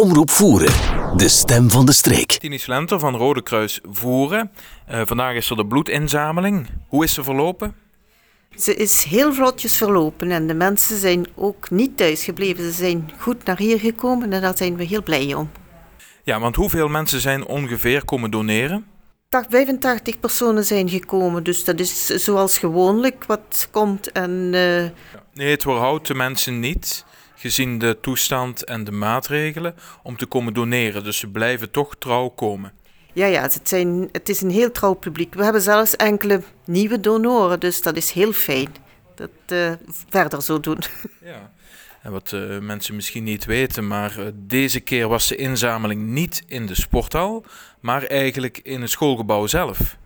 Omroep Voeren, de stem van de streek. Tini Slenter van Rode Kruis Voeren. Uh, vandaag is er de bloedinzameling. Hoe is ze verlopen? Ze is heel vlotjes verlopen en de mensen zijn ook niet thuisgebleven. Ze zijn goed naar hier gekomen en daar zijn we heel blij om. Ja, want hoeveel mensen zijn ongeveer komen doneren? 85 personen zijn gekomen, dus dat is zoals gewoonlijk wat komt. En, uh... Nee, het weerhoudt de mensen niet, gezien de toestand en de maatregelen, om te komen doneren. Dus ze blijven toch trouw komen. Ja, ja het, zijn, het is een heel trouw publiek. We hebben zelfs enkele nieuwe donoren, dus dat is heel fijn. Dat uh, verder zo doen. Ja. En wat uh, mensen misschien niet weten, maar uh, deze keer was de inzameling niet in de sporthal, maar eigenlijk in het schoolgebouw zelf.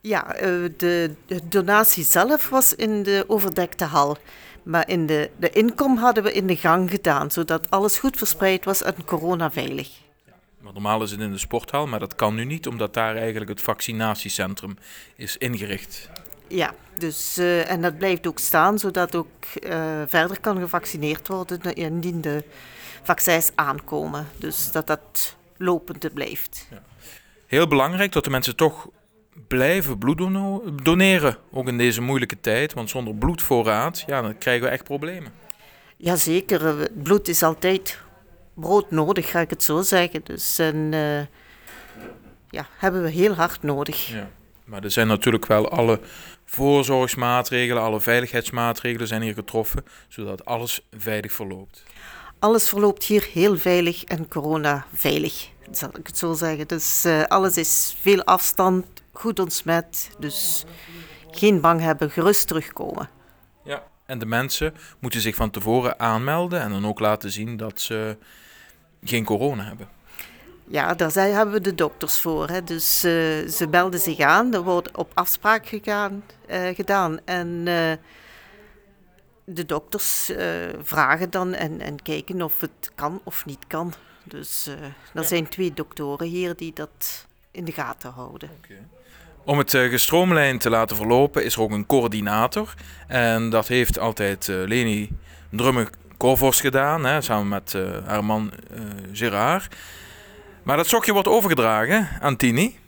Ja, uh, de, de, donatie zelf was in de overdekte hal. Maar in de, de inkom hadden we in de gang gedaan, zodat alles goed verspreid was en coronaveilig. Ja, normaal is het in de sporthal, maar dat kan nu niet, omdat daar eigenlijk het vaccinatiecentrum is ingericht. Ja, dus, uh, en dat blijft ook staan, zodat ook uh, verder kan gevaccineerd worden indien de vaccins aankomen. Dus dat dat lopend blijft. Ja. Heel belangrijk dat de mensen toch blijven bloed doneren, ook in deze moeilijke tijd. Want zonder bloedvoorraad, ja, dan krijgen we echt problemen. Jazeker, bloed is altijd brood nodig, ga ik het zo zeggen. Dus en, uh, ja, hebben we heel hard nodig. Ja. Maar er zijn natuurlijk wel alle voorzorgsmaatregelen, alle veiligheidsmaatregelen zijn hier getroffen, zodat alles veilig verloopt. Alles verloopt hier heel veilig en corona veilig, zal ik het zo zeggen. Dus uh, alles is veel afstand, goed ontsmet, dus geen bang hebben, gerust terugkomen. Ja, en de mensen moeten zich van tevoren aanmelden en dan ook laten zien dat ze geen corona hebben. Ja, daar zijn, hebben we de dokters voor. Hè. Dus uh, ze belden zich aan, er wordt op afspraak gegaan, uh, gedaan. En uh, de dokters vragen dan en, en kijken of het kan of niet kan. Dus er ja. zijn twee doktoren hier die dat in de gaten houden. Okay. Om het gestroomlijnd te laten verlopen is er ook een coördinator. En dat heeft altijd Leni Drumme-Korvos gedaan, hè, samen met haar man Gerard. Maar dat sokje wordt overgedragen aan Tini.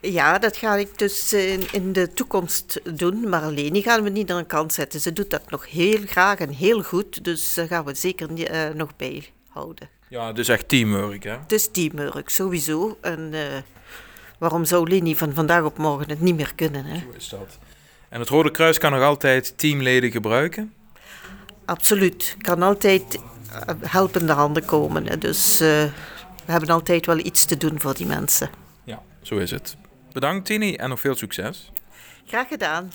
Ja, dat ga ik dus in, in de toekomst doen. Maar Leni gaan we niet aan de kant zetten. Ze doet dat nog heel graag en heel goed. Dus daar gaan we zeker uh, nog bij houden. Ja, dus echt teamwork, hè? Het is teamwork, sowieso. En uh, waarom zou Leni van vandaag op morgen het niet meer kunnen, hè? Zo is dat. En het Rode Kruis kan nog altijd teamleden gebruiken? Absoluut. Kan altijd eh, helpende handen komen. Hè. Dus... Uh, we hebben altijd wel iets te doen voor die mensen. Ja, zo is het. Bedankt Tini en nog veel succes. Graag gedaan.